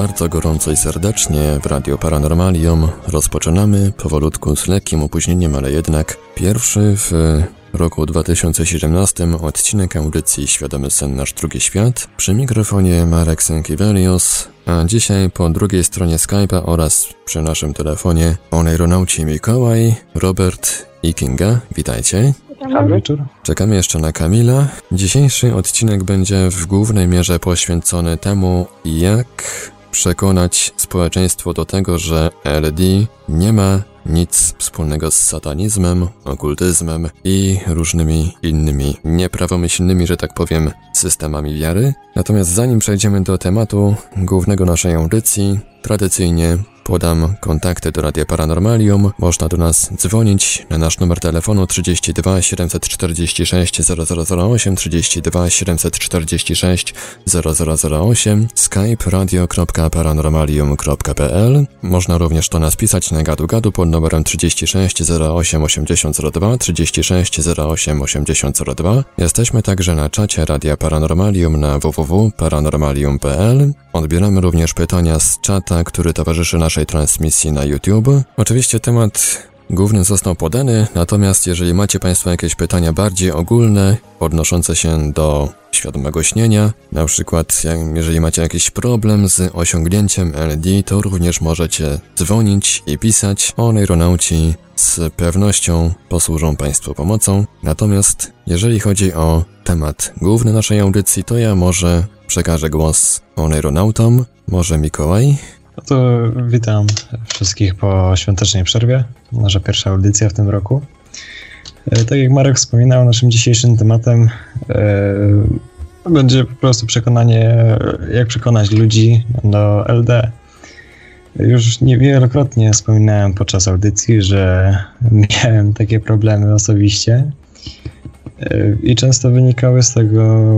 bardzo gorąco i serdecznie w Radio Paranormalium. Rozpoczynamy powolutku z lekkim opóźnieniem, ale jednak pierwszy w roku 2017 odcinek audycji Świadomy Sen Nasz Drugi Świat. Przy mikrofonie Marek Sękiewelios, a dzisiaj po drugiej stronie Skype'a oraz przy naszym telefonie oneironauci Mikołaj, Robert i Kinga. Witajcie. Czekamy jeszcze na Kamila. Dzisiejszy odcinek będzie w głównej mierze poświęcony temu, jak przekonać społeczeństwo do tego, że LD nie ma nic wspólnego z satanizmem, okultyzmem i różnymi innymi nieprawomyślnymi, że tak powiem, systemami wiary. Natomiast zanim przejdziemy do tematu głównego naszej audycji, tradycyjnie Podam kontakty do Radia Paranormalium. Można do nas dzwonić na nasz numer telefonu 32 746 0008 32 746 0008 skype radio.paranormalium.pl Można również do nas pisać na gadu gadu pod numerem 36 08 8002 36 08 8002 Jesteśmy także na czacie Radia Paranormalium na www.paranormalium.pl Odbieramy również pytania z czata, który towarzyszy naszej transmisji na YouTube. Oczywiście temat główny został podany, natomiast jeżeli macie Państwo jakieś pytania bardziej ogólne, odnoszące się do świadomego śnienia, na przykład jeżeli macie jakiś problem z osiągnięciem LD, to również możecie dzwonić i pisać. O neuronauci z pewnością posłużą Państwu pomocą. Natomiast jeżeli chodzi o temat główny naszej audycji, to ja może przekażę głos oneironautom, może Mikołaj. No to witam wszystkich po świątecznej przerwie. Nasza pierwsza audycja w tym roku. E, tak jak Marek wspominał, naszym dzisiejszym tematem e, będzie po prostu przekonanie, jak przekonać ludzi do LD. Już niewielokrotnie wspominałem podczas audycji, że miałem takie problemy osobiście e, i często wynikały z tego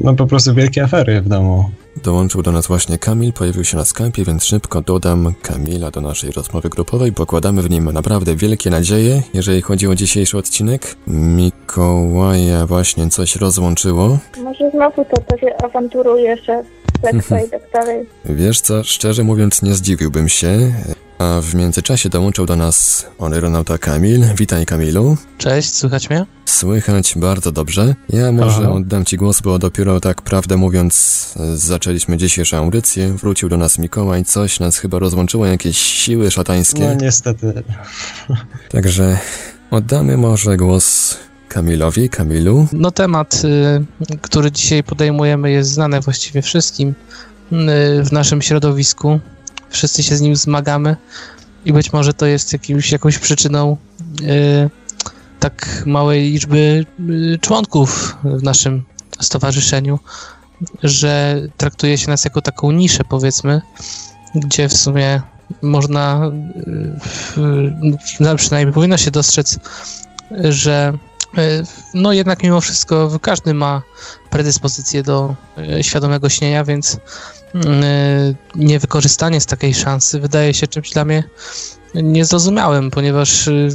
no po prostu wielkie afery w domu. Dołączył do nas właśnie Kamil, pojawił się na Skype, więc szybko dodam Kamila do naszej rozmowy grupowej. Pokładamy w nim naprawdę wielkie nadzieje, jeżeli chodzi o dzisiejszy odcinek. Mikołaja właśnie coś rozłączyło. Może znowu to, to się awanturuje, że lekko i tak dalej. Wiesz co, szczerze mówiąc nie zdziwiłbym się. A w międzyczasie dołączył do nas aeronauta Kamil. Witaj Kamilu. Cześć, słychać mnie? Słychać bardzo dobrze. Ja może Aha. oddam Ci głos, bo dopiero tak prawdę mówiąc zaczęliśmy dzisiejszą audycję. Wrócił do nas Mikołaj, coś nas chyba rozłączyło, jakieś siły szatańskie. No niestety. Także oddamy może głos Kamilowi, Kamilu. No temat, y, który dzisiaj podejmujemy jest znany właściwie wszystkim y, w naszym środowisku wszyscy się z nim zmagamy i być może to jest jakimś, jakąś przyczyną y, tak małej liczby y, członków w naszym stowarzyszeniu, że traktuje się nas jako taką niszę, powiedzmy, gdzie w sumie można, no przynajmniej powinno się dostrzec, że no jednak mimo wszystko każdy ma predyspozycję do świadomego śnienia, więc Y, niewykorzystanie z takiej szansy wydaje się czymś dla mnie niezrozumiałym, ponieważ y,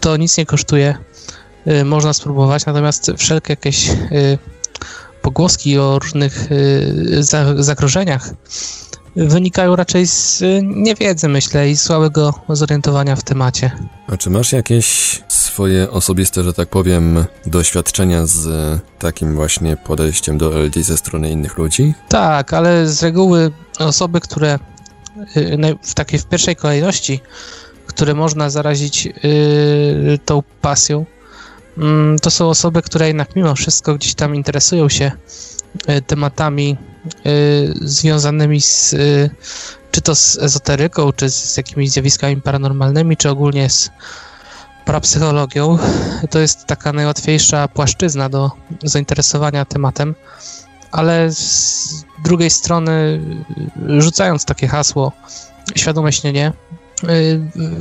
to nic nie kosztuje. Y, można spróbować, natomiast wszelkie jakieś pogłoski o różnych zagrożeniach wynikają raczej z niewiedzy, myślę, i słabego zorientowania w temacie. A czy masz jakieś swoje osobiste, że tak powiem, doświadczenia z takim właśnie podejściem do LD ze strony innych ludzi? Tak, ale z reguły osoby, które y, w takiej w pierwszej kolejności, które można zarazić tą pasją, yy, to są osoby, które jednak mimo wszystko gdzieś tam interesują się tematami y, związanymi z y, czy to z ezoteryką, czy z jakimiś zjawiskami paranormalnymi, czy ogólnie z parapsychologią. To jest taka najłatwiejsza płaszczyzna do zainteresowania tematem, ale z drugiej strony, rzucając takie hasło świadome śnienie,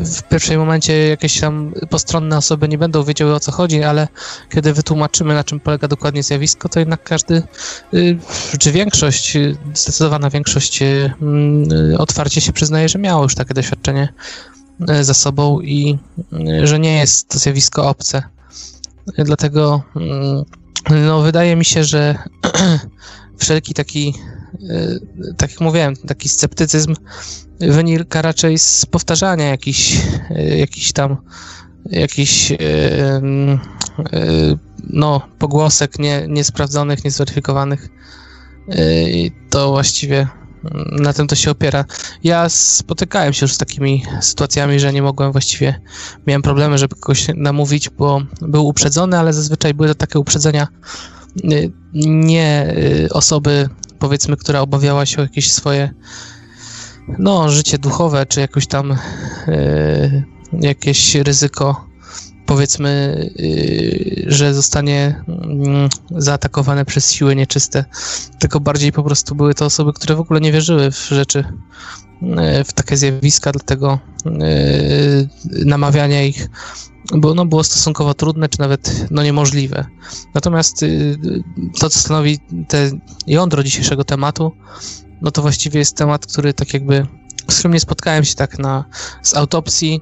w pierwszym momencie jakieś tam postronne osoby nie będą wiedziały o co chodzi, ale kiedy wytłumaczymy na czym polega dokładnie zjawisko, to jednak każdy, czy większość, zdecydowana większość otwarcie się przyznaje, że miało już takie doświadczenie za sobą i że nie jest to zjawisko obce. Dlatego no, wydaje mi się, że wszelki taki, tak jak mówiłem, taki sceptycyzm wynika raczej z powtarzania jakichś, jakichś tam jakichś no, pogłosek nie, niesprawdzonych, niezweryfikowanych. I to właściwie na tym to się opiera. Ja spotykałem się już z takimi sytuacjami, że nie mogłem właściwie, miałem problemy, żeby kogoś namówić, bo był uprzedzony, ale zazwyczaj były to takie uprzedzenia nie osoby, powiedzmy, która obawiała się o jakieś swoje no, życie duchowe, czy jakoś tam y, jakieś ryzyko, powiedzmy, y, że zostanie y, zaatakowane przez siły nieczyste, tylko bardziej po prostu były to osoby, które w ogóle nie wierzyły w rzeczy, w takie zjawiska, dlatego namawiania ich bo no, było stosunkowo trudne, czy nawet no, niemożliwe. Natomiast to, co stanowi te jądro dzisiejszego tematu, no to właściwie jest temat, który tak jakby, z którym nie spotkałem się tak na, z autopsji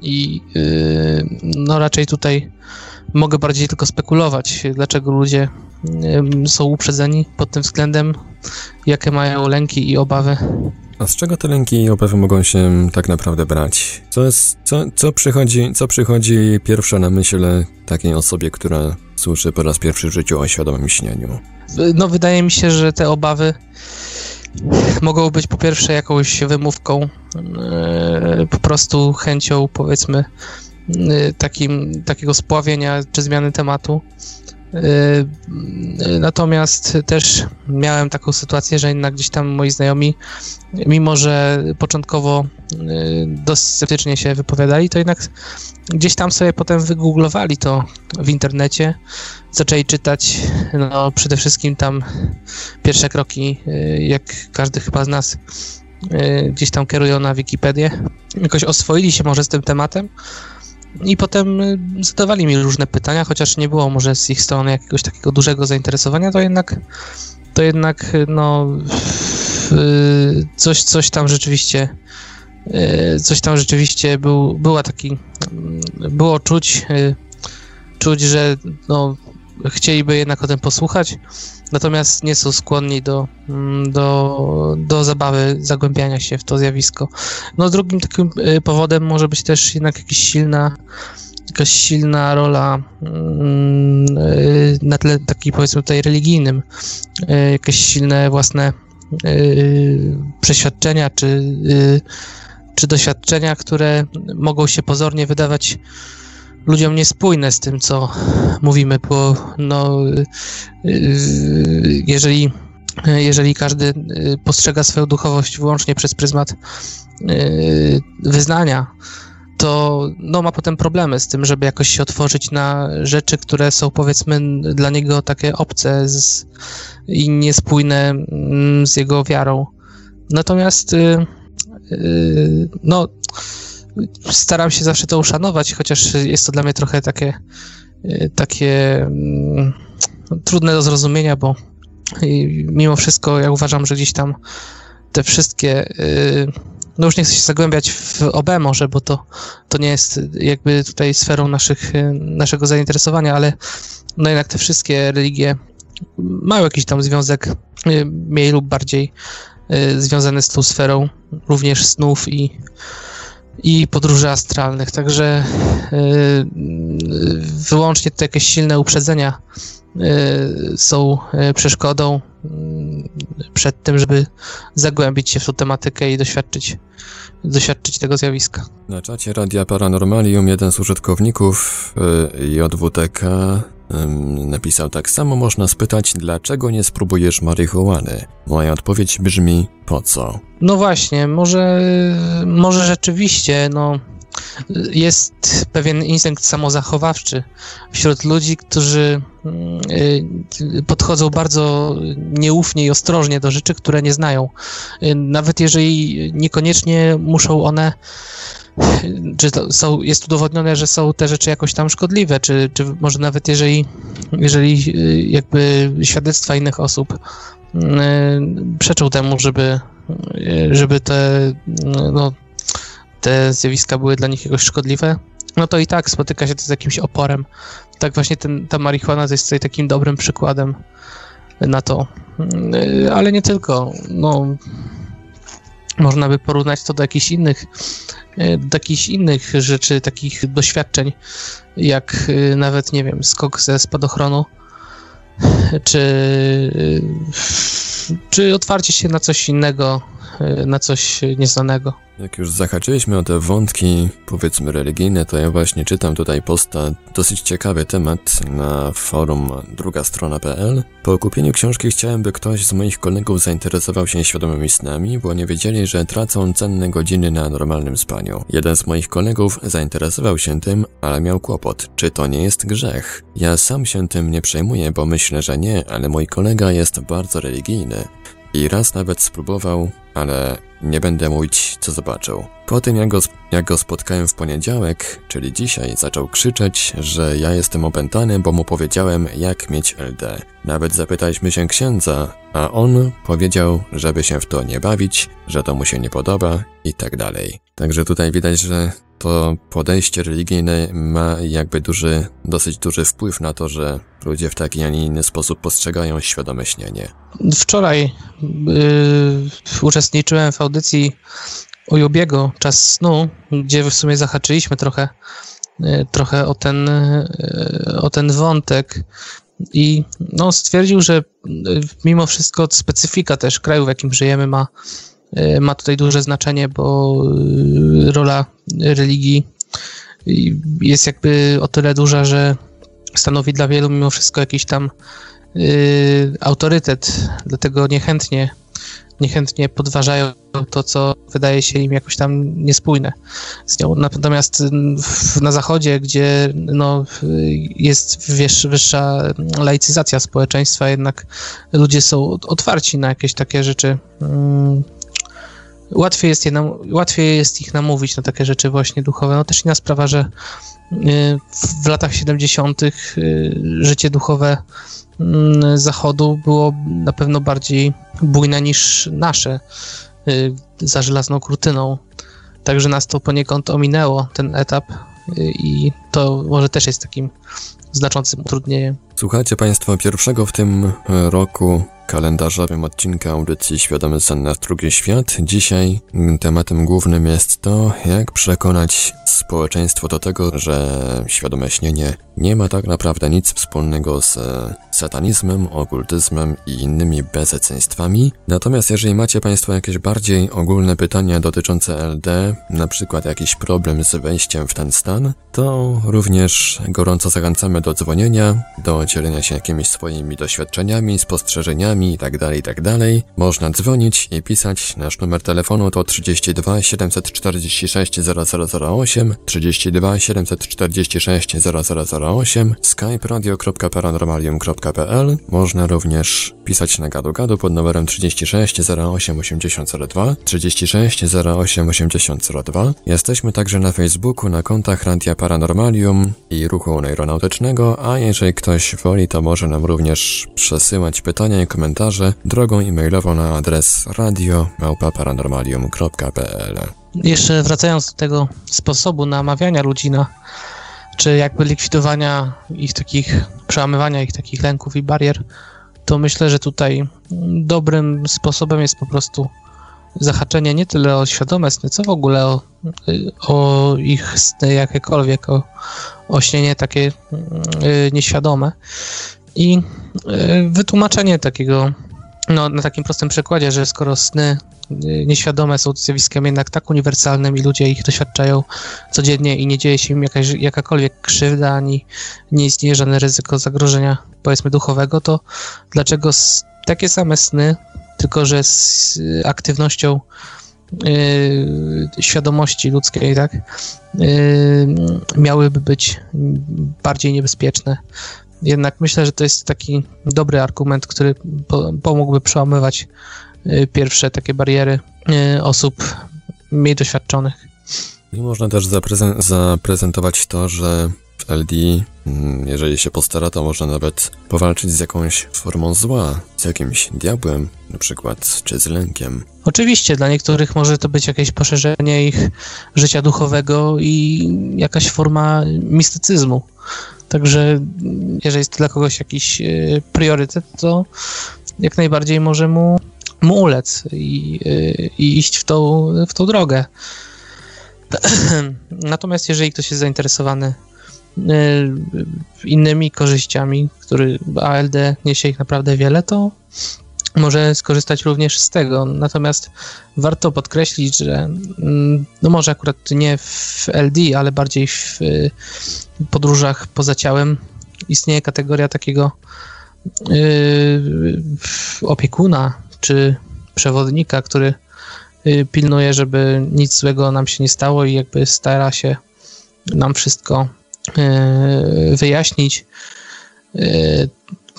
i yy, no raczej tutaj mogę bardziej tylko spekulować, dlaczego ludzie są uprzedzeni pod tym względem, jakie mają lęki i obawy. A z czego te lęki i obawy mogą się tak naprawdę brać? Co, jest, co, co, przychodzi, co przychodzi pierwsza na myśl takiej osobie, która słyszy po raz pierwszy w życiu o świadomym śnieniu? No wydaje mi się, że te obawy mogą być po pierwsze jakąś wymówką, e, po prostu chęcią, powiedzmy, e, takim, takiego spławienia czy zmiany tematu. E, natomiast też miałem taką sytuację, że jednak gdzieś tam moi znajomi, mimo że początkowo dość sceptycznie się wypowiadali, to jednak gdzieś tam sobie potem wygooglowali to w internecie, zaczęli czytać, no przede wszystkim tam pierwsze kroki, y, jak każdy chyba z nas gdzieś tam kierują na Wikipedię, jakoś oswoili się może z tym tematem i potem y, zadawali mi różne pytania, chociaż nie było może z ich strony jakiegoś takiego dużego zainteresowania, to jednak to jednak no coś, coś tam rzeczywiście coś tam rzeczywiście był, była taki było czuć czuć, że no, chcieliby jednak o tym posłuchać, natomiast nie są skłonni do, mm, do, do zabawy, zagłębiania się w to zjawisko. No drugim takim y, powodem może być też jednak jakaś silna jakaś silna rola mm, y, na tle powiedzmy tutaj religijnym, y, jakieś silne własne przeświadczenia czy, czy doświadczenia, które mogą się pozornie wydawać ludziom niespójne z tym, co mówimy, bo no, y, jeżeli, jeżeli każdy y, postrzega swoją duchowość wyłącznie przez pryzmat y, wyznania, to no, ma potem problemy z tym, żeby jakoś się otworzyć na rzeczy, które są powiedzmy dla niego takie obce z, i niespójne mm, z jego wiarą. Natomiast no staram się zawsze to uszanować, chociaż jest to dla mnie trochę takie, y, takie mm, trudne do zrozumienia, bo mimo wszystko ja uważam, że gdzieś tam te wszystkie, y, no już nie chcę się zagłębiać w OB może, bo to, to nie jest jakby tutaj sferą naszych, y, naszego zainteresowania, ale no jednak te wszystkie religie mają jakiś tam związek mniej lub bardziej związany z tą sferą również snów i i podróży astralnych, także y, wyłącznie te jakieś silne uprzedzenia y, są y, przeszkodą przed tym, żeby zagłębić się w tą tematykę i doświadczyć, doświadczyć tego zjawiska. Na czacie Radia Paranormalium jeden z użytkowników JWTK napisał tak samo można spytać, dlaczego nie spróbujesz marihuany? Moja odpowiedź brzmi, po co? No właśnie, może, może rzeczywiście, no, jest pewien instynkt samozachowawczy wśród ludzi, którzy y, podchodzą bardzo nieufnie i ostrożnie do rzeczy, które nie znają. Y, nawet jeżeli niekoniecznie muszą one czy są, jest udowodnione, że są te rzeczy jakoś tam szkodliwe, czy, czy może nawet jeżeli, jeżeli y, jakby świadectwa innych osób przeczą temu, żeby, żeby te, no, te zjawiska były dla nich jakoś szkodliwe, no to i tak spotyka się to z jakimś oporem. Tak właśnie ten, ta marihuana jest tutaj takim dobrym przykładem na to. Ale nie tylko. No, można by porównać to do jakichś innych do jakichś innych rzeczy, takich doświadczeń, jak nawet, nie wiem, skok ze spadochronu, czy, czy otwarcie się na coś innego, na coś nieznanego. Jak już zahaczyliśmy o te wątki, powiedzmy religijne, to ja właśnie czytam tutaj posta, dosyć ciekawy temat na forum drugastrona.pl. Po kupieniu książki chciałem, by ktoś z moich kolegów zainteresował się świadomymi snami, bo nie wiedzieli, że tracą cenne godziny na normalnym spaniu. Jeden z moich kolegów zainteresował się tym, ale miał kłopot. Czy to nie jest grzech? Ja sam się tym nie przejmuję, bo myślę, że nie, ale mój kolega jest bardzo religijny. I raz nawet spróbował, ale nie będę mówić, co zobaczył. Po tym, jak go, jak go spotkałem w poniedziałek, czyli dzisiaj, zaczął krzyczeć, że ja jestem opętany, bo mu powiedziałem, jak mieć LD. Nawet zapytaliśmy się księdza, a on powiedział, żeby się w to nie bawić, że to mu się nie podoba i tak dalej. Także tutaj widać, że to podejście religijne ma jakby duży, dosyć duży wpływ na to, że ludzie w taki, a nie inny sposób postrzegają świadome śnienie. Wczoraj yy, uczestniczyłem w audycji o Jubiego, Czas snu, gdzie w sumie zahaczyliśmy trochę, yy, trochę o ten, yy, o ten wątek i no, stwierdził, że mimo wszystko specyfika też kraju, w jakim żyjemy ma ma tutaj duże znaczenie, bo y, rola religii jest jakby o tyle duża, że stanowi dla wielu mimo wszystko jakiś tam y, autorytet, dlatego niechętnie, niechętnie podważają to, co wydaje się im jakoś tam niespójne z nią. Natomiast na zachodzie, gdzie no, jest wyższa laicyzacja społeczeństwa, jednak ludzie są otwarci na jakieś takie rzeczy. Mm, łatwiej jest, je nam, łatwiej jest ich namówić na takie rzeczy właśnie duchowe. No też inna sprawa, że y, w latach 70. Y, życie duchowe mm, Zachodu było na pewno bardziej bujne niż nasze y, za żelazną kurtyną. Także nas to poniekąd ominęło, ten etap i to może też jest takim znaczącym utrudnieniem. Słuchajcie Państwo pierwszego w tym roku kalendarzowym odcinka audycji Świadomy Sen na Drugi Świat. Dzisiaj tematem głównym jest to, jak przekonać społeczeństwo do tego, że świadome śnienie nie ma tak naprawdę nic wspólnego z satanizmem, okultyzmem i innymi bezeceństwami. Natomiast jeżeli macie Państwo jakieś bardziej ogólne pytania dotyczące LD, na przykład jakiś problem z wejściem w ten stan, to również gorąco zachęcamy do dzwonienia, do dzielenia się jakimiś swoimi doświadczeniami, spostrzeżeniami itd., tak itd. Tak Można dzwonić i pisać. Nasz numer telefonu to 32 746 0008, 32 746 0008, skype radio.paranormalium.pl. Można również pisać na gadu gadu pod numerem 36 08 8002, 36 08 8002. Jesteśmy także na Facebooku na kontach Radia Paranormalium i Ruchu Neuronautycznego, a jeżeli ktoś woli, to może nam również przesyłać pytania i komentarze drogą e-mailową na adres radio.paranormalium.pl Jeszcze wracając do tego sposobu namawiania ludzi na czy jakby likwidowania ich takich, przełamywania ich takich lęków i barier, to myślę, że tutaj dobrym sposobem jest po prostu zahaczenie nie tyle o świadome sny, co w ogóle o, o ich sny jakiekolwiek, o, o śnienie takie y, nieświadome. I y, wytłumaczenie takiego, no, na takim prostym przykładzie, że skoro sny y, nieświadome są zjawiskiem jednak tak uniwersalnym i ludzie ich doświadczają codziennie i nie dzieje się im jakaś, jakakolwiek krzywda, ani nie istnieje żadne ryzyko zagrożenia, powiedzmy, duchowego, to dlaczego takie same sny tylko że z aktywnością y, świadomości ludzkiej, tak, y, miałyby być bardziej niebezpieczne. Jednak myślę, że to jest taki dobry argument, który po, pomógłby przełamywać y, pierwsze takie bariery y, osób mniej doświadczonych. I można też zaprezen- zaprezentować to, że w LD, mm, jeżeli się postara, to można nawet powalczyć z jakąś formą zła, z jakimś diabłem na przykład, czy z lękiem. Oczywiście, dla niektórych może to być jakieś poszerzenie ich życia duchowego i jakaś forma mistycyzmu. Także jeżeli jest to dla kogoś jakiś y, priorytet, to jak najbardziej może mu, mu ulec i, y, i iść w tą, w tą drogę. Natomiast jeżeli ktoś jest zainteresowany y, innymi korzyściami, który ALD niesie ich naprawdę wiele, to może skorzystać również z tego. Natomiast warto podkreślić, że mm, no może akurat nie w LD, ale bardziej w y, podróżach poza ciałem istnieje kategoria takiego y, opiekuna czy przewodnika, który y, pilnuje, żeby nic złego nam się nie stało i jakby stara się nam wszystko wyjaśnić.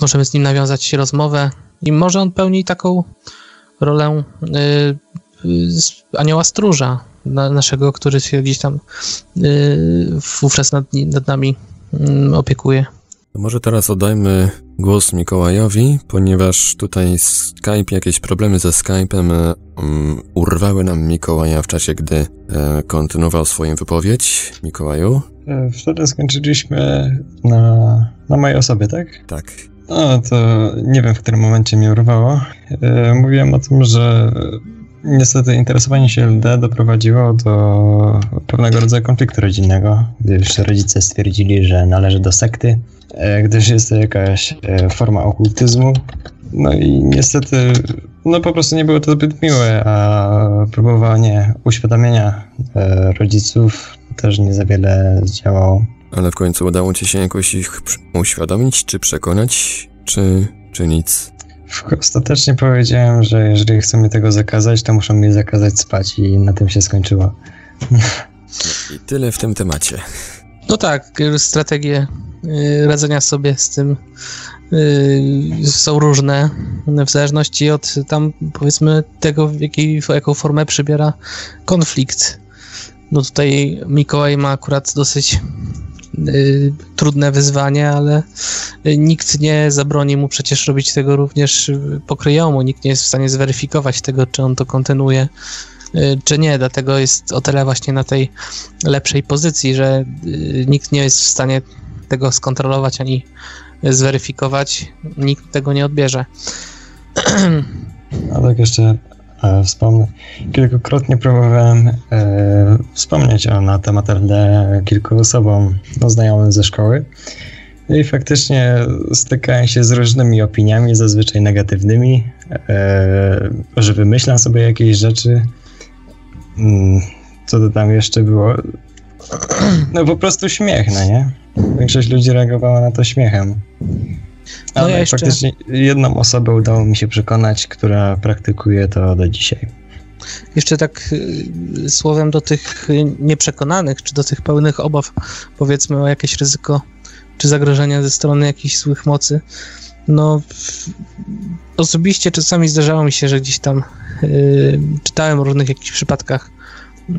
Możemy z nim nawiązać rozmowę, i może on pełni taką rolę y, y, anioła stróża na, naszego, który się gdzieś tam y, wówczas nad, nad nami y, opiekuje. Może teraz oddajmy głos Mikołajowi, ponieważ tutaj Skype, jakieś problemy ze Skype'em um, urwały nam Mikołaja w czasie, gdy e, kontynuował swoją wypowiedź. Mikołaju? E, wtedy skończyliśmy na, na mojej osobie, tak? Tak. No, to nie wiem, w którym momencie mnie urwało. E, mówiłem o tym, że niestety interesowanie się LD doprowadziło do pewnego rodzaju konfliktu rodzinnego, gdyż rodzice stwierdzili, że należy do sekty, e, gdyż jest to jakaś e, forma okultyzmu. No i niestety, no po prostu nie było to zbyt miłe, a próbowanie uświadamiania rodziców też nie za wiele zdziałało. Ale w końcu udało ci się jakoś ich uświadomić, czy przekonać, czy, czy nic? Ostatecznie powiedziałem, że jeżeli chcą mi tego zakazać, to muszą mi zakazać spać i na tym się skończyło. I tyle w tym temacie. No tak, strategie y, radzenia sobie z tym y, są różne, w zależności od tam powiedzmy tego, jakiej, jaką formę przybiera konflikt. No tutaj Mikołaj ma akurat dosyć trudne wyzwanie, ale nikt nie zabroni mu przecież robić tego również pokryjomu, nikt nie jest w stanie zweryfikować tego, czy on to kontynuuje y, czy nie, dlatego jest o tyle właśnie na tej lepszej pozycji, że y, nikt nie jest w stanie tego skontrolować ani zweryfikować, nikt tego nie odbierze. A tak jeszcze wspomnę. Kilkukrotnie próbowałem e, wspomnieć o, na temat RD kilku osobom no, znajomym ze szkoły. I faktycznie stykałem się z różnymi opiniami, zazwyczaj negatywnymi, e, że wymyślam sobie jakieś rzeczy. Mm, co to tam jeszcze było? No po prostu śmiech, no nie? Większość ludzi reagowała na to śmiechem. Ale no ja jeszcze... faktycznie jedną osobę udało mi się przekonać, która praktykuje to do dzisiaj. Jeszcze tak y, słowem do tych nieprzekonanych, czy do tych pełnych obaw, powiedzmy o jakieś ryzyko, czy zagrożenia ze strony jakichś złych mocy. No, osobiście czasami zdarzało mi się, że gdzieś tam yy, czytałem o różnych jakichś przypadkach yy,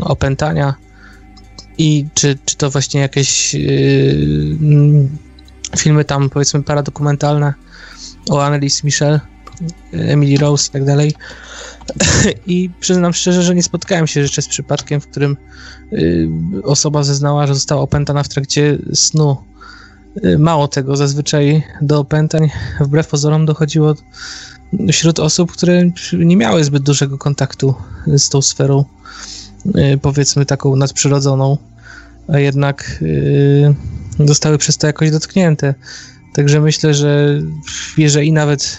opętania i czy, czy to właśnie jakieś yy, filmy tam, powiedzmy, paradokumentalne o Annelise Michel, Emily Rose i tak dalej. I przyznam szczerze, że nie spotkałem się jeszcze z przypadkiem, w którym y, osoba zeznała, że została opętana w trakcie snu. Y, mało tego, zazwyczaj do opętań wbrew pozorom dochodziło wśród osób, które nie miały zbyt dużego kontaktu z tą sferą, y, powiedzmy taką nadprzyrodzoną, a jednak zostały przez to jakoś dotknięte. Także myślę, że jeżeli nawet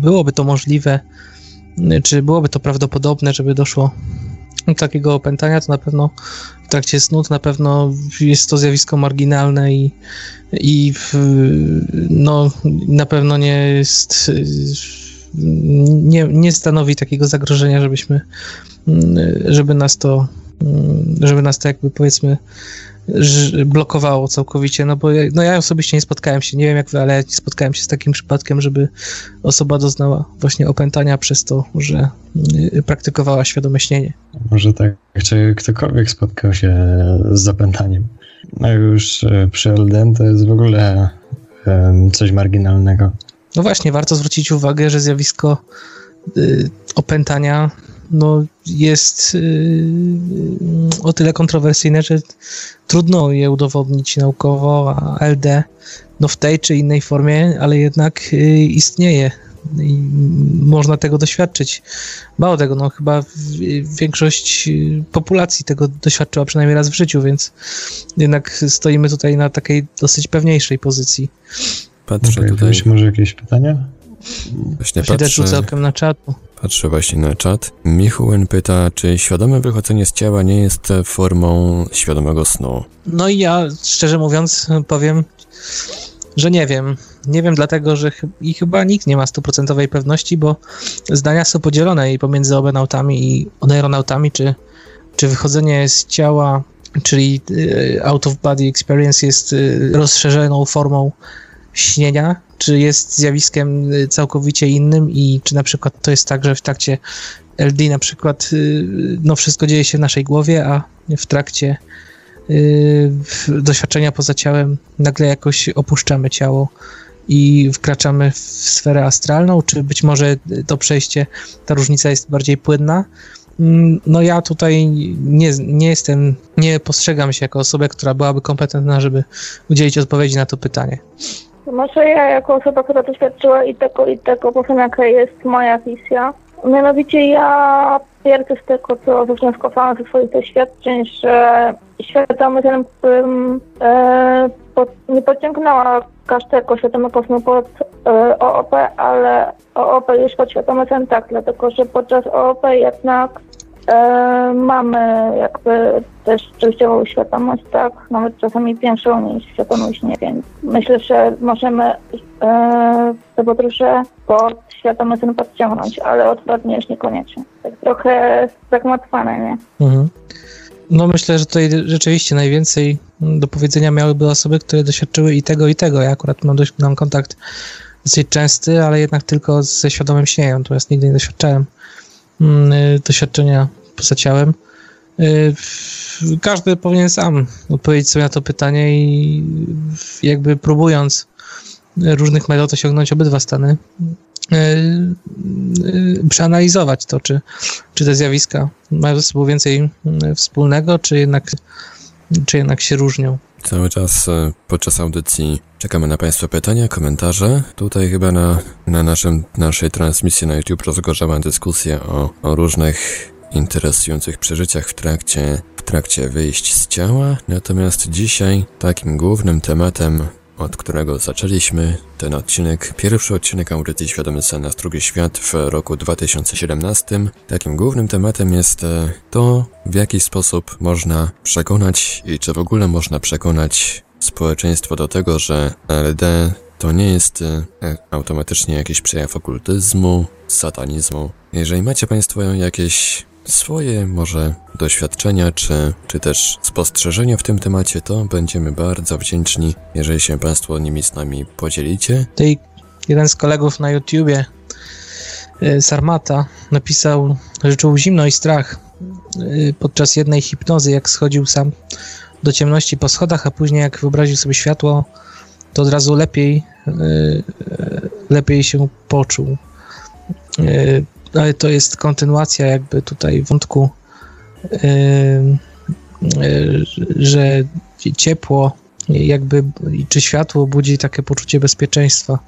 byłoby to możliwe, czy byłoby to prawdopodobne, żeby doszło do takiego opętania, to na pewno w trakcie snu to na pewno jest to zjawisko marginalne i, i no, na pewno nie jest nie, nie stanowi takiego zagrożenia, żebyśmy, żeby nas to, żeby nas to jakby powiedzmy blokowało całkowicie, no bo ja, no ja osobiście nie spotkałem się, nie wiem jak wy, ale nie spotkałem się z takim przypadkiem, żeby osoba doznała właśnie opętania przez to, że y, praktykowała świadome śnienie. Może tak, czy ktokolwiek spotkał się z zapętaniem. No już y, przy LDN to jest w ogóle coś marginalnego. No właśnie, warto zwrócić uwagę, że zjawisko y, opętania no, jest y, o tyle kontrowersyjne, że trudno je udowodnić naukowo, a LD no, w tej czy innej formie, ale jednak y, istnieje i można tego doświadczyć. Mało tego, no chyba większość populacji tego doświadczyła przynajmniej raz w życiu, więc jednak stoimy tutaj na takiej dosyć pewniejszej pozycji. Patrzę okay, tutaj. może jakieś pytania? Właśnie patrzę, okiem na czatu. Patrzę właśnie na czat. Michuen pyta, czy świadome wychodzenie z ciała nie jest formą świadomego snu? No i ja, szczerze mówiąc, powiem, że nie wiem. Nie wiem dlatego, że ch i chyba nikt nie ma stuprocentowej pewności, bo zdania są podzielone i pomiędzy obenautami i oneironautami, czy, czy wychodzenie z ciała, czyli y, out of body experience jest y, rozszerzoną formą śnienia, czy jest zjawiskiem y, całkowicie innym i czy na przykład to jest tak, że w trakcie LD na przykład y, no wszystko dzieje się w naszej głowie, a w trakcie y, doświadczenia poza ciałem nagle jakoś opuszczamy ciało i wkraczamy w sferę astralną, czy być może to przejście, ta różnica jest bardziej płynna. Mm, no ja tutaj nie, nie jestem, nie postrzegam się jako osobę, która byłaby kompetentna, żeby udzielić odpowiedzi na to pytanie. Może ja jako osoba, która doświadczyła i tego, i tego, powiem jaka jest moja wizja. Mianowicie ja twierdzę z tego, co wywnioskowałam ze swoich doświadczeń, że świadomy ten e, pod, nie pociągnęła każdego świadomego snu pod e, OOP, ale OOP już pod świadomy sen tak, dlatego że podczas OOP jednak E, mamy jakby też częściową świadomość, tak, nawet czasami większą niż świadomość, nie wiem. Myślę, że możemy e, te podróże pod świadomy sen podciągnąć, ale odwrotnie już niekoniecznie. Tak trochę zagmatwane, nie? Mhm. No myślę, że tutaj rzeczywiście najwięcej do powiedzenia miałyby osoby, które doświadczyły i tego, i tego. Ja akurat mam, dość, mam kontakt dosyć częsty, ale jednak tylko ze świadomym śnieniem, natomiast nigdy nie doświadczałem doświadczenia poza ciałem. Y, każdy powinien sam odpowiedzieć sobie na to pytanie i jakby próbując różnych metod osiągnąć obydwa stany, y, przeanalizować to, czy, czy te zjawiska mają ze sobą więcej wspólnego, czy jednak, czy jednak się różnią. Cały czas e, podczas audycji czekamy na Państwa pytania, komentarze. Tutaj chyba na, na naszym, naszej transmisji na YouTube rozgorzała dyskusja o, o różnych interesujących przeżyciach w trakcie, w trakcie wyjść z ciała. Natomiast dzisiaj takim głównym tematem od którego zaczęliśmy ten odcinek, pierwszy odcinek audycji Świadomy Sen na Drugi Świat w roku 2017. Takim głównym tematem jest e, to, w jaki sposób można przekonać i czy w ogóle można przekonać społeczeństwo do tego, że LD to nie jest e, automatycznie jakiś przejaw okultyzmu, satanizmu. Jeżeli macie Państwo jakieś swoje może doświadczenia czy, czy też spostrzeżenia w tym temacie, to będziemy bardzo wdzięczni, jeżeli się Państwo nimi z nami podzielicie. Jeden z kolegów na YouTubie, y, Sarmata, napisał, że czuł zimno i strach y, podczas jednej hipnozy, jak schodził sam do ciemności po schodach, a później jak wyobraził sobie światło, to od razu lepiej, y, lepiej się poczuł ale to jest kontynuacja jakby tutaj wątku, yy, yy, że ciepło jakby czy światło budzi takie poczucie bezpieczeństwa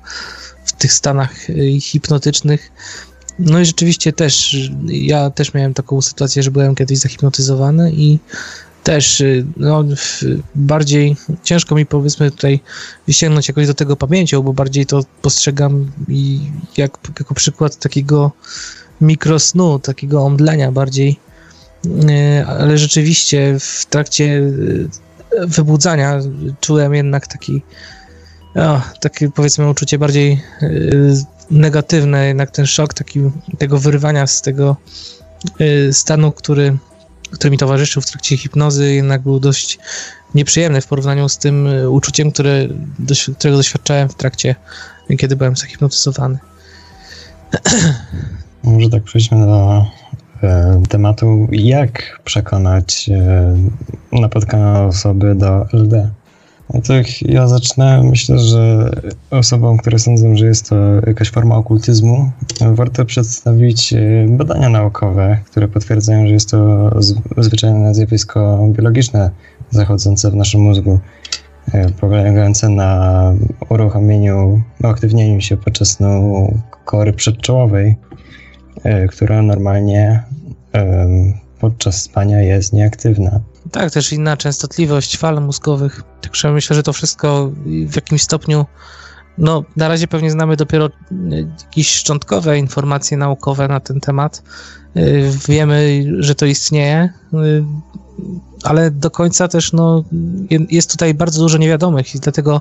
w tych stanach yy, hipnotycznych. No i rzeczywiście też, ja też miałem taką sytuację, że byłem kiedyś zahipnotyzowany i też no, bardziej ciężko mi powiedzmy tutaj wyciągnąć jakoś do tego pamięcią, bo bardziej to postrzegam i jak, jako przykład takiego mikrosnu, takiego omdlenia bardziej, e, ale rzeczywiście w trakcie e, wybudzania czułem jednak taki o, takie powiedzmy uczucie bardziej negatywne, jednak ten szok taki, tego wyrwania z tego y, stanu, który, który mi towarzyszył w trakcie hipnozy, jednak był dość nieprzyjemny w porównaniu z tym y, uczuciem, które, którego doświadczałem w trakcie, kiedy byłem zahipnotyzowany. Może tak przejdźmy do e, tematu, jak przekonać e, napotkane osoby do LD. No ja zacznę. Myślę, że osobom, które sądzą, że jest to jakaś forma okultyzmu, warto przedstawić e, badania naukowe, które potwierdzają, że jest to zwyczajne zjawisko biologiczne zachodzące w naszym mózgu, e, polegające na uruchomieniu, uaktywnieniu się podczas snu kory przedczołowej, e, która normalnie podczas spania jest nieaktywna. Tak, też inna częstotliwość fal mózgowych. Także myślę, że to wszystko w jakimś stopniu. No, na razie pewnie znamy dopiero jakieś szczątkowe informacje naukowe na ten temat. Y, wiemy, że to istnieje, y, ale do końca też no, jest tutaj bardzo dużo niewiadomych i dlatego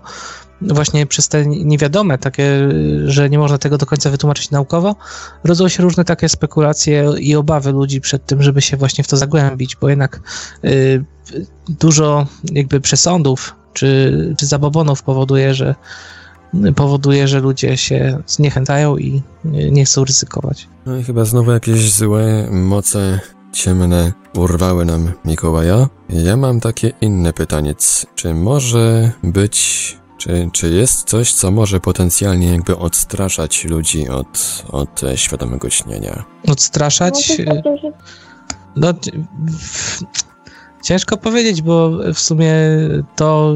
właśnie przez te niewiadome, takie, że nie można tego do końca wytłumaczyć naukowo, rodzą się różne takie spekulacje i obawy ludzi przed tym, żeby się właśnie w to zagłębić, bo jednak y, dużo jakby przesądów czy, czy zabobonów powoduje, że powoduje, że ludzie się zniechęcają i nie chcą ryzykować. No i chyba znowu jakieś złe moce ciemne urwały nam Mikołaja. Ja mam takie inne pytanie. Czy może być czy, czy jest coś, co może potencjalnie jakby odstraszać ludzi od, od e, świadomego śnienia? Odstraszać? No, Ciężko powiedzieć, bo w sumie to,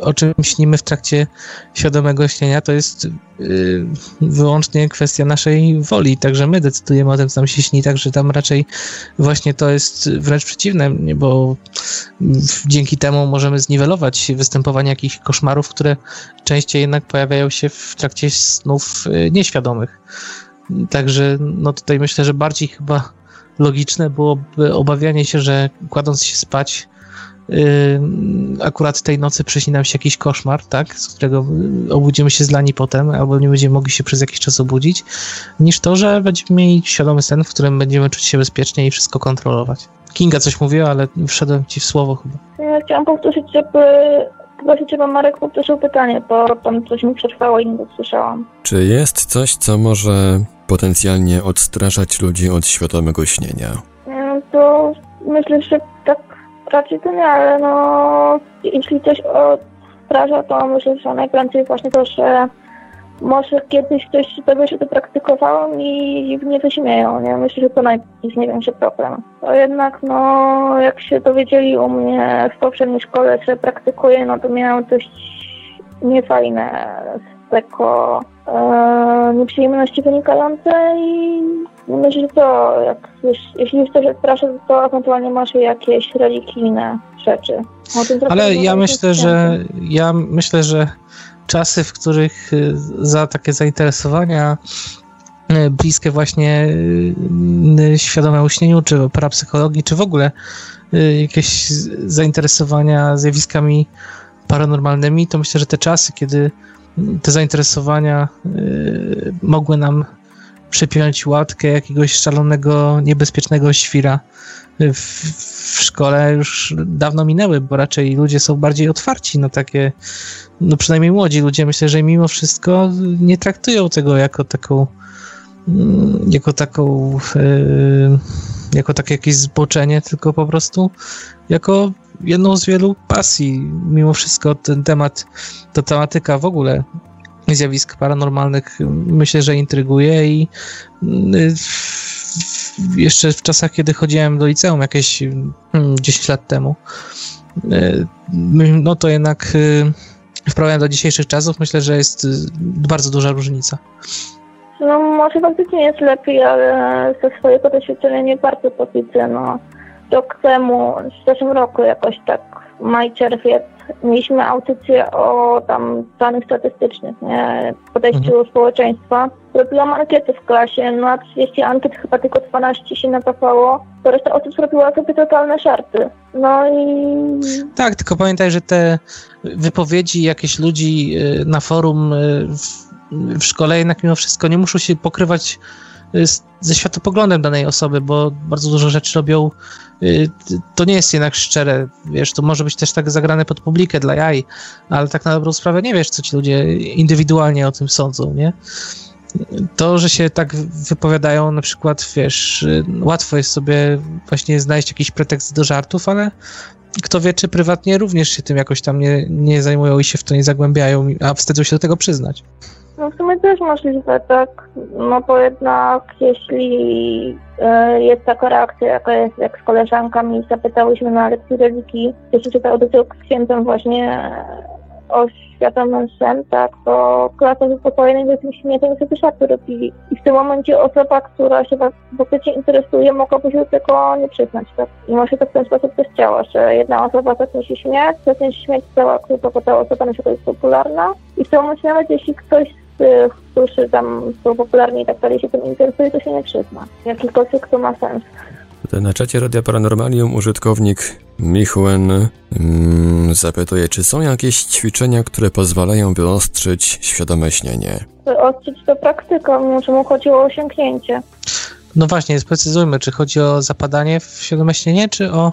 o czym śnimy w trakcie świadomego śnienia, to jest y, wyłącznie kwestia naszej woli. Także my decydujemy o tym, co nam się śni, także tam raczej właśnie to jest wręcz przeciwne, bo dzięki temu możemy zniwelować występowanie jakichś koszmarów, które częściej jednak pojawiają się w trakcie snów y, nieświadomych. Także no tutaj myślę, że bardziej chyba logiczne byłoby obawianie się, że kładąc się spać, yy, akurat tej nocy przyśni nam się jakiś koszmar, tak, z którego obudzimy się zlani potem, albo nie będziemy mogli się przez jakiś czas obudzić, niż to, że będziemy mieli świadomy sen, w którym będziemy czuć się bezpiecznie i wszystko kontrolować. Kinga coś mówiła, ale wszedłem ci w słowo chyba. Ja chciałam powtórzyć, żeby Właśnie trzeba Marek powtórzył pytanie, bo tam coś mi przetrwało i nie dosłyszałam. Czy jest coś, co może potencjalnie odstraszać ludzi od świadomego śnienia? No to myślę, że tak raczej to nie, ale no jeśli coś odstrasza, to myślę, że najprędzej właśnie to, że może kiedyś ktoś tego się to praktykował i mnie to śmieją, nie? Myślę, że to jest największy problem. To jednak, no, jak się dowiedzieli u mnie w poprzedniej szkole, że praktykuję, no to miałem dość niefajne z tego nieprzyjemności wynikające i myślę, że to, jak, jeśli już coś odstrasza, to ewentualnie masz jakieś religijne rzeczy. Ale ja myślę, że ja myślę, że czasy, w których y, za takie zainteresowania y, bliskie właśnie y, świadomemu śnieniu, czy parapsychologii, czy w ogóle jakieś zainteresowania zjawiskami paranormalnymi, to myślę, że te czasy, kiedy te zainteresowania mogły nam przypiąć łatkę jakiegoś szalonego, niebezpiecznego świra w, w szkole. Już dawno minęły, bo raczej ludzie są bardziej otwarci na takie no przynajmniej młodzi ludzie, myślę, że mimo wszystko nie traktują tego jako taką mm, jako taką yy, jako takie jakieś zboczenie, tylko po prostu jako jedną z wielu pasji. Mimo wszystko ten temat, ta tematyka w ogóle zjawisk paranormalnych myślę, że intryguje i yy, jeszcze w czasach, kiedy chodziłem do liceum jakieś 10 mm, lat temu, yy, no to jednak yy, w do dzisiejszych czasów myślę, że jest y, bardzo duża różnica. No może faktycznie jest lepiej, ale ze swojego doświadczenia nie bardzo to widzę. No, rok temu, w zeszłym roku jakoś tak, maj, czerwiec, mieliśmy audycję o tam danych statystycznych, nie, podejściu mhm. społeczeństwa. Robiłam ankiety w klasie, na 30 ankiet chyba tylko 12 się nadawało, to reszta osób zrobiła sobie totalne szarty. No i... Tak, tylko pamiętaj, że te wypowiedzi jakichś ludzi y, na forum y, w szkole jednak mimo wszystko nie muszą się pokrywać ze światopoglądem danej osoby, bo bardzo dużo rzeczy robią. y, To nie jest jednak szczere, wiesz, to może być też tak zagrane pod publikę dla jaj, ale tak na dobrą sprawę nie wiesz, co ci ludzie indywidualnie o tym sądzą, nie? To, że się tak wypowiadają, na przykład, wiesz, y, łatwo jest sobie właśnie znaleźć jakiś pretekst do żartów, ale kto wie, czy prywatnie również się tym jakoś tam nie, nie zajmują i się w to nie zagłębiają, a wstydzą się do tego przyznać. No w sumie też możliwe, tak. No bo jednak jeśli e, jest taka reakcja, jaka jest jak z koleżankami, zapytałyśmy na lekcji religii, jeśli czytał do tego księdzem właśnie o świadomym sen, tak, to klasa wypokojonej z tym śmiechem sobie żarty robili. I w tym momencie osoba, która się faktycznie interesuje, mogłaby się do tego nie przyznać, tak. I może to w ten sposób też działa, że jedna osoba zacznie się śmiać, zacznie się śmiać cała grupa, bo ta osoba na przykład jest popularna i w tym momencie nawet jeśli ktoś z którzy tam są popularni i tak dalej się tym interesuje, to się nie przyzna. Jakikolwiek to ma sens. Na czacie Radia Paranormalium użytkownik Michuen mm, zapytuje, czy są jakieś ćwiczenia, które pozwalają wyostrzyć świadome śnienie? Wyostrzyć to praktyka, mimo że mu chodziło o osiągnięcie. No właśnie, sprecyzujmy, czy chodzi o zapadanie w świadome śnienie, czy o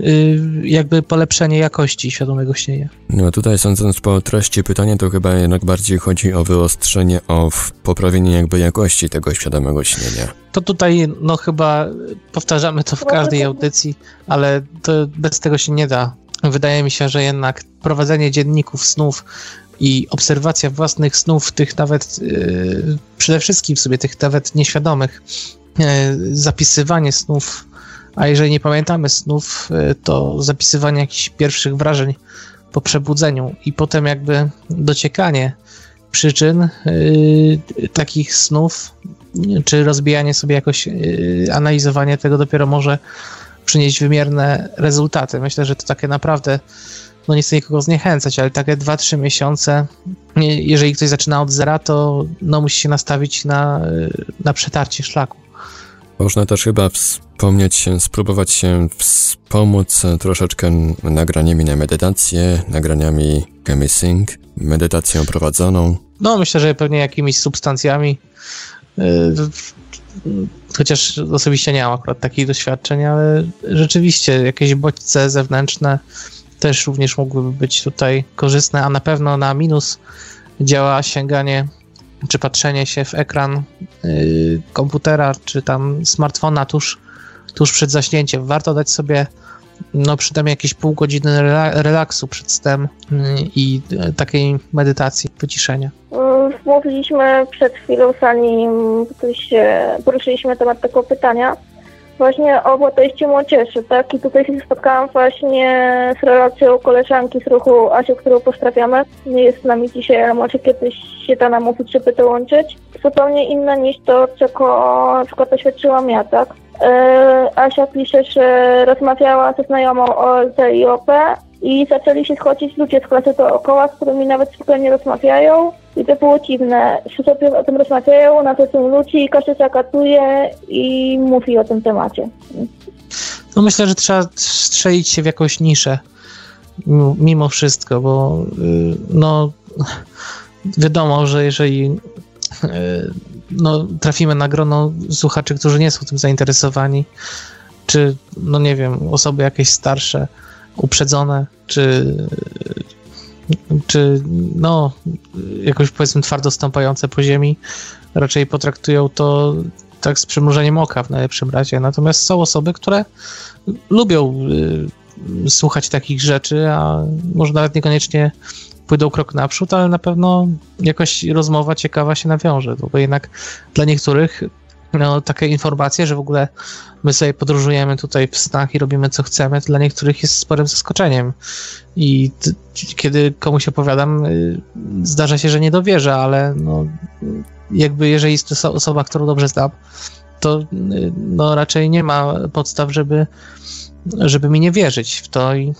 y, jakby polepszenie jakości świadomego śnienia. No tutaj sądząc po treści pytania, to chyba jednak bardziej chodzi o wyostrzenie, o poprawienie jakby jakości tego świadomego śnienia. To tutaj, no chyba powtarzamy to w każdej audycji, ale to bez tego się nie da. Wydaje mi się, że jednak prowadzenie dzienników snów i obserwacja własnych snów, tych nawet yy, przede wszystkim sobie tych nawet nieświadomych, zapisywanie snów, a jeżeli nie pamiętamy snów, yy, to zapisywanie jakichś pierwszych wrażeń po przebudzeniu i potem jakby dociekanie przyczyn yy, takich snów, czy rozbijanie sobie jakoś, yy, analizowanie tego dopiero może przynieść wymierne rezultaty. Myślę, że to takie naprawdę, no nie chcę nikogo zniechęcać, ale takie 2-3 miesiące, jeżeli ktoś zaczyna od zera, to no musi się nastawić na, na przetarcie szlaku. Można też chyba wspomnieć się, spróbować się wspomóc troszeczkę nagraniami na medytację, nagraniami chemisync, medytacją prowadzoną. No, myślę, że pewnie jakimiś substancjami. yy, Chociaż osobiście nie mam akurat takich doświadczeń, ale rzeczywiście jakieś bodźce zewnętrzne też również mogłyby być tutaj korzystne, a na pewno na minus działa sięganie czy patrzenie się w ekran yy, komputera czy tam smartfona tuż, tuż przed zaśnięciem. Warto dać sobie no przynajmniej jakieś pół godziny rela- relaksu przed snem yy, i yy, takiej medytacji, wyciszenia. Mm, Mówiliśmy przed chwilą, zanim poruszyliśmy temat tego pytania, właśnie o młodości młodzieży, tak? I tutaj się spotkałam właśnie z relacją koleżanki z ruchu Asiu, którą pozdrawiamy. Nie jest z nami dzisiaj, ale może kiedyś się da nam uczyć, żeby dołączyć. Zupełnie inna niż to, czego na przykład doświadczyłam ja, tak? E, Asia pisze, że rozmawiała ze znajomą o OP i zaczęli się schodzić ludzie z klasy dookoła, z którymi nawet zwykle nie rozmawiają. I to było dziwne, sobie o tym rozmawiają, na to są ludzi każdy zagaduje i mówi o tym temacie. No myślę, że trzeba strzelić się w jakąś niszę mimo- mimo wszystko, bo y, no wiadomo, że jeżeli y, no, trafimy na grono słuchaczy, którzy nie są tym zainteresowani, czy no nie wiem, osoby jakieś starsze, uprzedzone, czy czy no jakoś powiedzmy twardo stąpające po ziemi, raczej potraktują to tak z przymrużeniem oka w najlepszym razie. Natomiast są osoby, które lubią y, słuchać takich rzeczy, a może nawet niekoniecznie pójdą krok naprzód, ale na pewno jakaś rozmowa ciekawa się nawiąże, no bo jednak dla niektórych no, takie informacje, że w ogóle my sobie podróżujemy tutaj w snach i robimy co chcemy, to dla niektórych jest sporym zaskoczeniem. I t- kiedy komuś opowiadam, y, zdarza się, że nie dowierzę, ale no, jakby jeżeli jest to oso- osoba, którą dobrze znam, to y, no, raczej nie ma podstaw, żeby, żeby mi nie wierzyć w to i,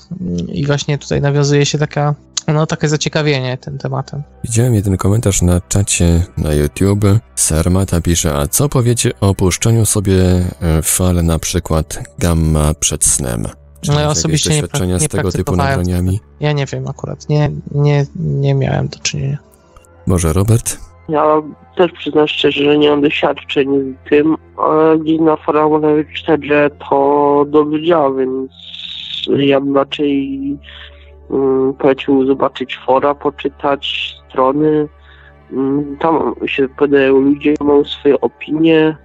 i właśnie tutaj nawiązuje się taka, no, takie zaciekawienie tym tematem. Widziałem jeden komentarz na czacie na YouTube. Sarmata pisze, a co powiecie o puszczaniu sobie e, fal na przykład gamma przed snem? Czy No ja osobiście nie prak- nie z tego typu nagraniami? Ja nie wiem akurat, nie, nie, nie miałem do czynienia. Może Robert? Ja też przyznam szczerze, że nie mam doświadczeń z tym, ale gdzieś na forach można wyczytać, że to dobrze działa, więc ja bym raczej um, polecił zobaczyć fora, poczytać strony. Um, tam się podają ludzie, mają swoje opinie.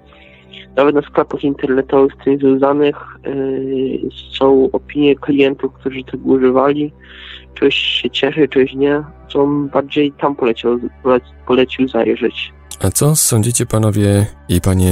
Nawet na sklepach internetowych z tym związanych yy, są opinie klientów, którzy tego używali. Czegoś się cieszy, czegoś nie. Co bardziej tam polecił, polecił zajrzeć. A co sądzicie panowie i panie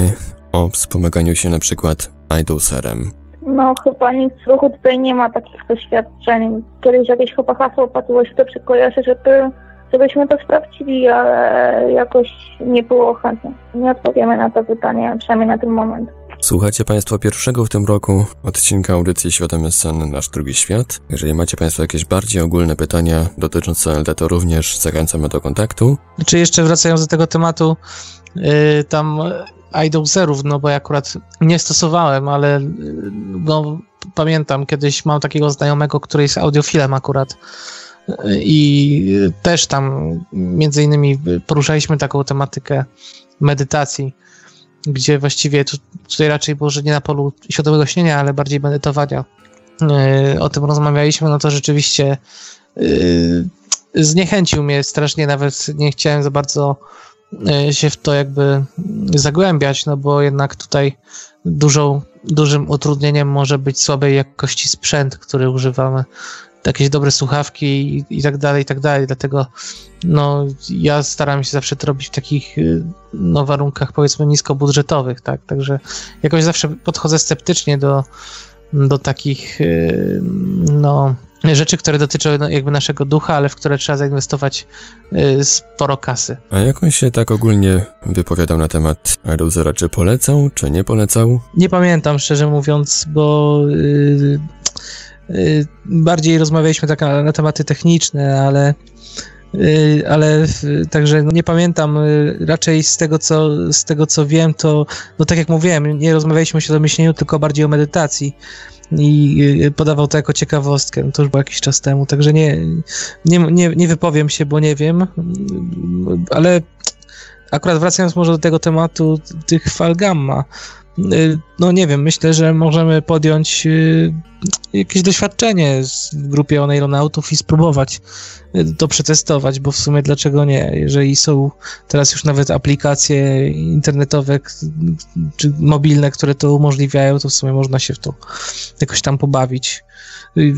o wspomaganiu się na przykład idolserem? No chyba nic w ruchu tutaj nie ma takich doświadczeń. Kiedyś jakieś chyba hasło padło się to przykojarzy, żeby, żebyśmy to sprawdzili, ale jakoś nie było chętnie. Nie odpowiemy na to pytanie, przynajmniej na ten moment. Słuchacie Państwo pierwszego w tym roku odcinka audycji Świadomy Sen Nasz Drugi Świat. Jeżeli macie Państwo jakieś bardziej ogólne pytania dotyczące LD, to również zachęcamy do kontaktu. Czy jeszcze wracając do tego tematu, yy, tam idolserów, no bo ja akurat nie stosowałem, ale yy, no, pamiętam kiedyś mam takiego znajomego, który jest audiofilem akurat yy, i też tam między innymi poruszaliśmy taką tematykę medytacji gdzie właściwie tu, tutaj raczej było, że nie na polu świadomego śnienia, ale bardziej medytowania. Yy, o tym rozmawialiśmy, no to rzeczywiście yy, zniechęcił mnie strasznie, nawet nie chciałem za bardzo yy, się w to jakby zagłębiać, no bo jednak tutaj dużą, dużym utrudnieniem może być słabej jakości sprzęt, który używamy jakieś dobre słuchawki i, i tak dalej, i tak dalej. Dlatego no, ja staram się zawsze to robić w takich no, warunkach powiedzmy niskobudżetowych, tak? Także jakoś zawsze podchodzę sceptycznie do, do takich no, rzeczy, które dotyczą jakby naszego ducha, ale w które trzeba zainwestować sporo kasy. A jak on się tak ogólnie wypowiadał na temat Aerozera? Czy polecał, czy nie polecał? Nie pamiętam, szczerze mówiąc, bo Y, bardziej rozmawialiśmy tak na, na tematy techniczne, ale y, ale także no nie pamiętam, y, raczej z tego, co, z tego co wiem, to no tak jak mówiłem, nie rozmawialiśmy o myśleniu, tylko bardziej o medytacji. I podawał to jako ciekawostkę, no to już było jakiś czas temu, także nie, nie, nie, nie wypowiem się, bo nie wiem, ale akurat wracając może do tego tematu tych fal gamma, Y, no nie wiem, myślę, że możemy podjąć y, jakieś doświadczenie w grupie oneironautów i spróbować y, to przetestować, bo w sumie dlaczego nie? Jeżeli są teraz już nawet aplikacje internetowe czy mobilne, które to umożliwiają, to w sumie można się w to jakoś tam pobawić.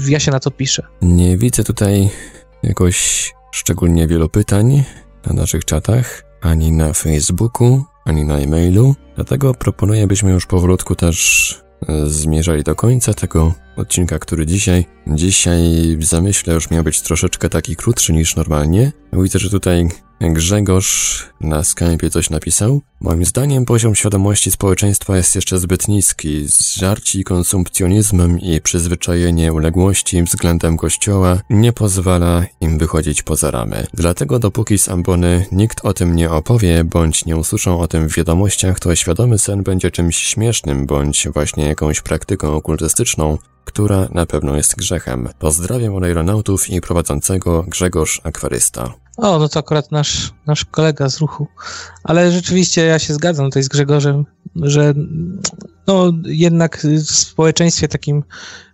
Ja się na to piszę. Nie widzę tutaj jakoś szczególnie wielu pytań na naszych czatach, ani na Facebooku, ani na e-mailu, dlatego proponuję, byśmy już powolutku też e, zmierzali do końca tego odcinka, który dzisiaj, dzisiaj w zamyśle już miał być troszeczkę taki krótszy niż normalnie. Widzę, że tutaj Grzegorz na Skype coś napisał. Moim zdaniem poziom świadomości społeczeństwa jest jeszcze zbyt niski. Zżarci konsumpcjonizmem i przyzwyczajenie uległości względem kościoła nie pozwala im wychodzić poza ramy. Dlatego dopóki z ambony nikt o tym nie opowie, bądź nie usłyszą o tym w wiadomościach, to świadomy sen będzie czymś śmiesznym, bądź właśnie jakąś praktyką okultystyczną, która na pewno jest grzechem. Pozdrawiam od aeronautów i prowadzącego Grzegorz Akwarysta. O, no to akurat nasz, nasz kolega z ruchu. Ale rzeczywiście ja się zgadzam tutaj z Grzegorzem, że no jednak w społeczeństwie takim,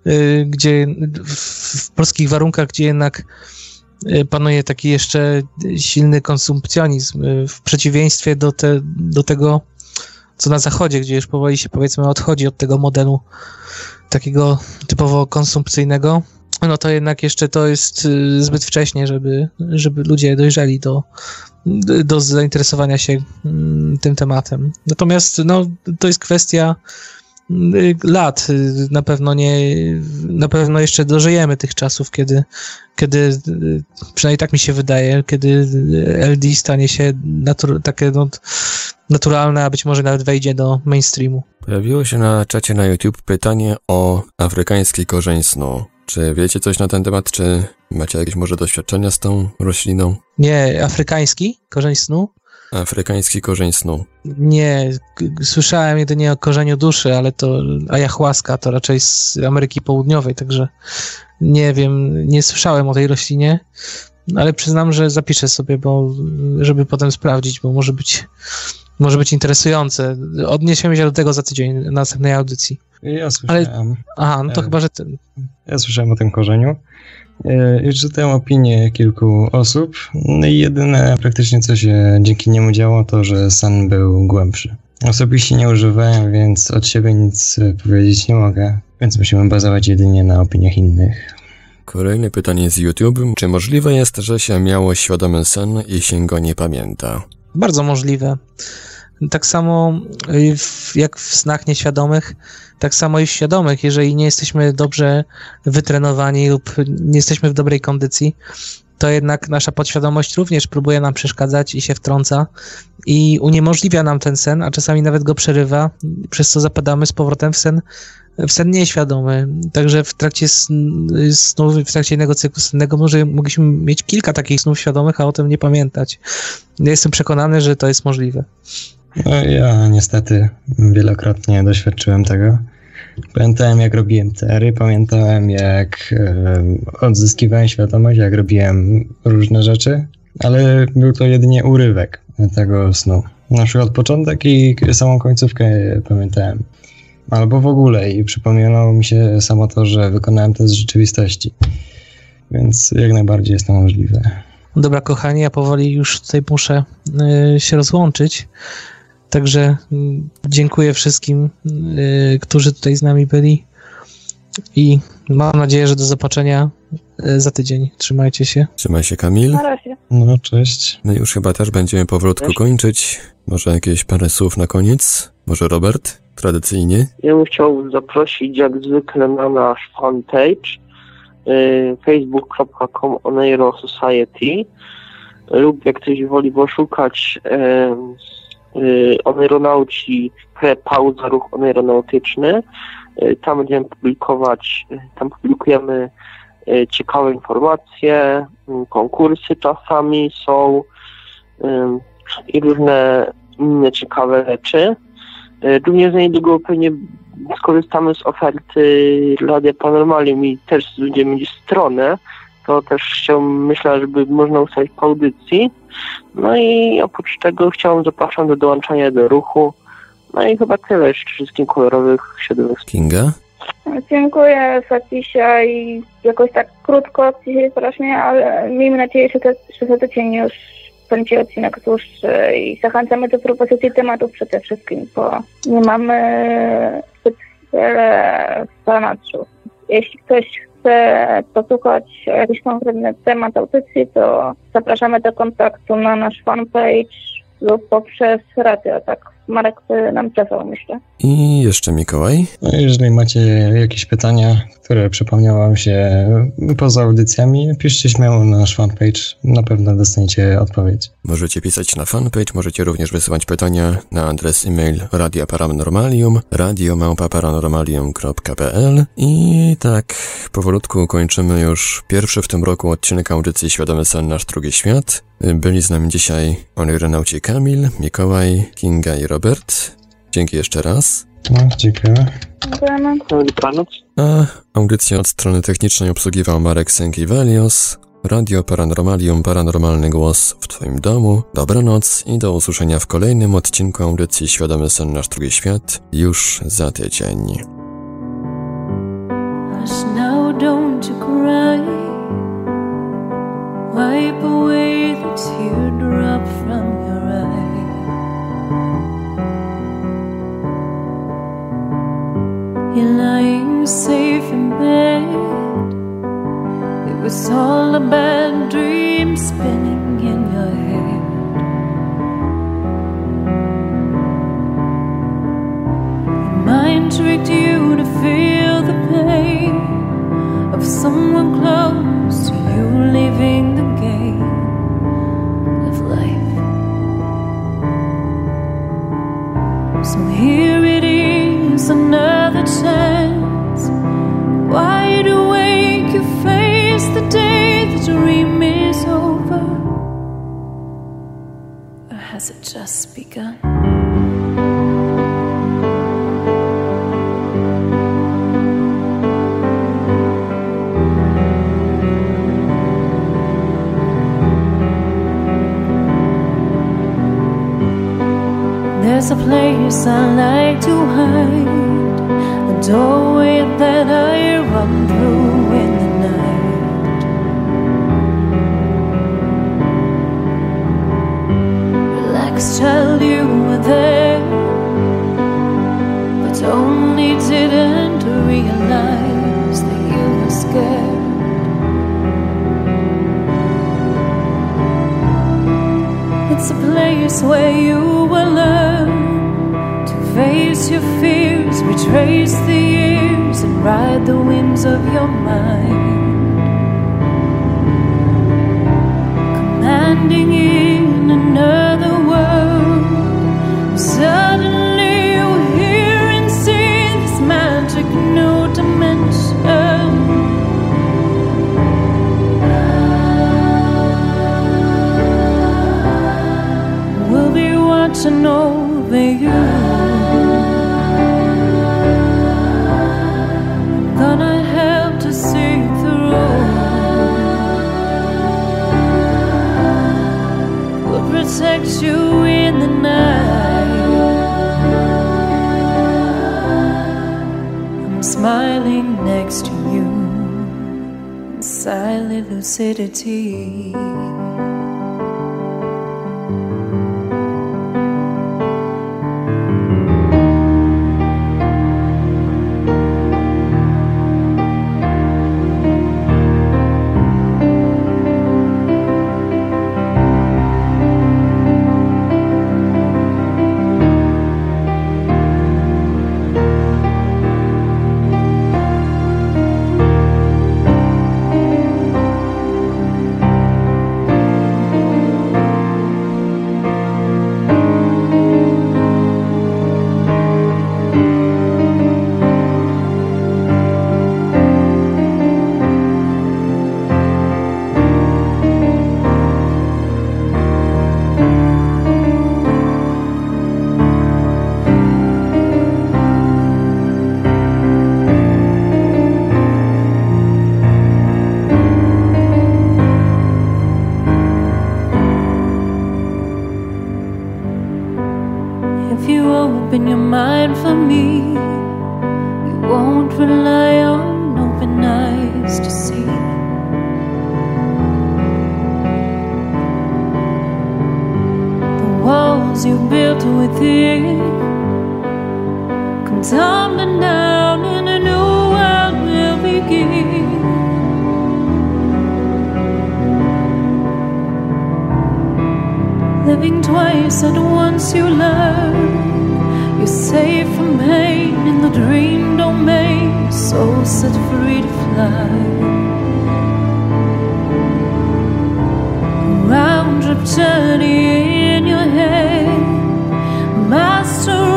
y, gdzie w polskich warunkach, gdzie jednak y, panuje taki jeszcze silny konsumpcjonizm, y, w przeciwieństwie do, te, do tego, co na zachodzie, gdzie już powoli się powiedzmy odchodzi od tego modelu takiego typowo konsumpcyjnego, no to jednak jeszcze to jest y, zbyt wcześnie, żeby, żeby ludzie dojrzeli do, do zainteresowania się mm, tym tematem. Natomiast no, to jest kwestia lat. Na pewno nie, na pewno jeszcze dożyjemy tych czasów, kiedy, kiedy przynajmniej tak mi się wydaje, kiedy LD stanie się natur, takie no, naturalne, a być może nawet wejdzie do mainstreamu. Pojawiło się na czacie na YouTube pytanie o afrykański korzeń snu. Czy wiecie coś na ten temat? Czy macie jakieś może doświadczenia z tą rośliną? Nie, afrykański korzeń snu? Afrykański korzeń snu. Nie, słyszałem jedynie o korzeniu duszy, ale to ayahuasca to raczej z Ameryki Południowej, także nie wiem, nie słyszałem o tej roślinie. ale przyznam, że zapiszę sobie, bo żeby potem sprawdzić, bo może być, może być interesujące. Odniesiemy się do tego za tydzień na następnej audycji. Ja słyszałem. Ale, aha, no to e, chyba, że ten. Ja słyszałem o tym korzeniu. E, I czytałem opinie kilku osób. No i jedyne praktycznie co się dzięki niemu działo, to że sen był głębszy. Osobiście nie używałem, więc od siebie nic powiedzieć nie mogę, więc musimy bazować jedynie na opiniach innych. Kolejne pytanie z YouTube. Czy możliwe jest, że się miało świadomy sen i się go nie pamięta? Bardzo możliwe. Tak samo jak w snach nieświadomych, tak samo i w świadomych. Jeżeli nie jesteśmy dobrze wytrenowani lub nie jesteśmy w dobrej kondycji, to jednak nasza podświadomość również próbuje nam przeszkadzać i się wtrąca i uniemożliwia nam ten sen, a czasami nawet go przerywa, przez co zapadamy z powrotem w sen, w sen nieświadomy. Także w trakcie snu, w trakcie jednego cyklu sennego może mogliśmy mieć kilka takich snów świadomych, a o tym nie pamiętać. Ja jestem przekonany, że to jest możliwe. No, ja niestety wielokrotnie doświadczyłem tego. Pamiętałem, jak robiłem tery, pamiętałem, jak odzyskiwałem świadomość, jak robiłem różne rzeczy, ale był to jedynie urywek tego snu. Na przykład początek i samą końcówkę pamiętałem. Albo w ogóle i przypomniało mi się samo to, że wykonałem to z rzeczywistości. Więc jak najbardziej jest to możliwe. Dobra, kochani, ja powoli już tutaj muszę y, się rozłączyć. Także mm, dziękuję wszystkim, y, którzy tutaj z nami byli i mam nadzieję, że do zobaczenia y, za tydzień. Trzymajcie się. Trzymaj się, Kamil. Na razie. No, cześć. My już chyba też będziemy powolutku kończyć. Może jakieś parę słów na koniec? Może Robert? Tradycyjnie? Ja bym chciał zaprosić jak zwykle na nasz fanpage y, facebook.com Oneiro Society lub jak ktoś woli poszukać Y, oneironauci, pauza, ruch oneironautyczny. Y, tam będziemy publikować, y, tam publikujemy ciekawe informacje, konkursy czasami są i różne inne ciekawe rzeczy. Również niedługo pewnie skorzystamy z oferty Radia Paranormalium i też będziemy mieć stronę, to też chciałbym, myślę, żeby można ustalić po audycji. No i oprócz tego chciałbym zapraszam do dołączania do ruchu. No i chyba tyle jeszcze wszystkim kolorowych środowisk. Kinga? Dziękuję za i jakoś tak krótko dzisiaj strasznie, ale miejmy nadzieję, że, te, że za tydzień już będzie odcinek dłuższy i zachęcamy do propozycji tematów przede wszystkim, bo nie mamy zbyt wiele zanadrzu. Jeśli ktoś chce posłuchać jakiś konkretny temat audycji, to zapraszamy do kontaktu na nasz fanpage lub poprzez radio, tak Marek nam przesłał, myślę. I jeszcze Mikołaj. No, jeżeli macie jakieś pytania, które przypomniały wam się poza audycjami, piszcie śmiało na nasz fanpage, na pewno dostaniecie odpowiedź. Możecie pisać na fanpage, możecie również wysyłać pytania na adres e-mail Radia Paranormalium, radiomałpa-paranormalium.pl i tak powolutku kończymy już pierwszy w tym roku odcinek audycji Świadomy Sen Nasz Drugi Świat. Byli z nami dzisiaj onirynauci Kamil, Mikołaj, Kinga i Robert. Dzięki jeszcze raz. No, dziękuję. Dobranoc. A audycję od strony technicznej obsługiwał Marek Sękiewelios. Radio Paranormalium, paranormalny głos w Twoim domu. Dobranoc i do usłyszenia w kolejnym odcinku audycji Świadomy Sen Nasz Drugi Świat już za tydzień. Hush now, don't you cry. Wipe You're lying safe in bed. It was all a bad dream spinning in your head. Your mind tricked you to feel the pain of someone close to you leaving the game of life. So here it is, another Wide awake, you face the day the dream is over. Has it just begun? There's a place I like to hide doorway that I run through in the night. Relax, child, you were there, but only didn't realize that you were scared. It's a place where you will learn to face your fears, retrace the years, and ride the winds of your mind. Commanding in another smiling next to you silent lucidity. Living twice at once, you learn you're safe from pain in the dream domain, soul set free to fly. Round trip journey in your head, master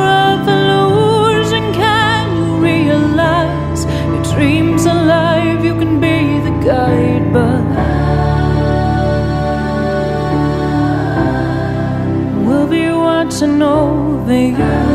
to know that you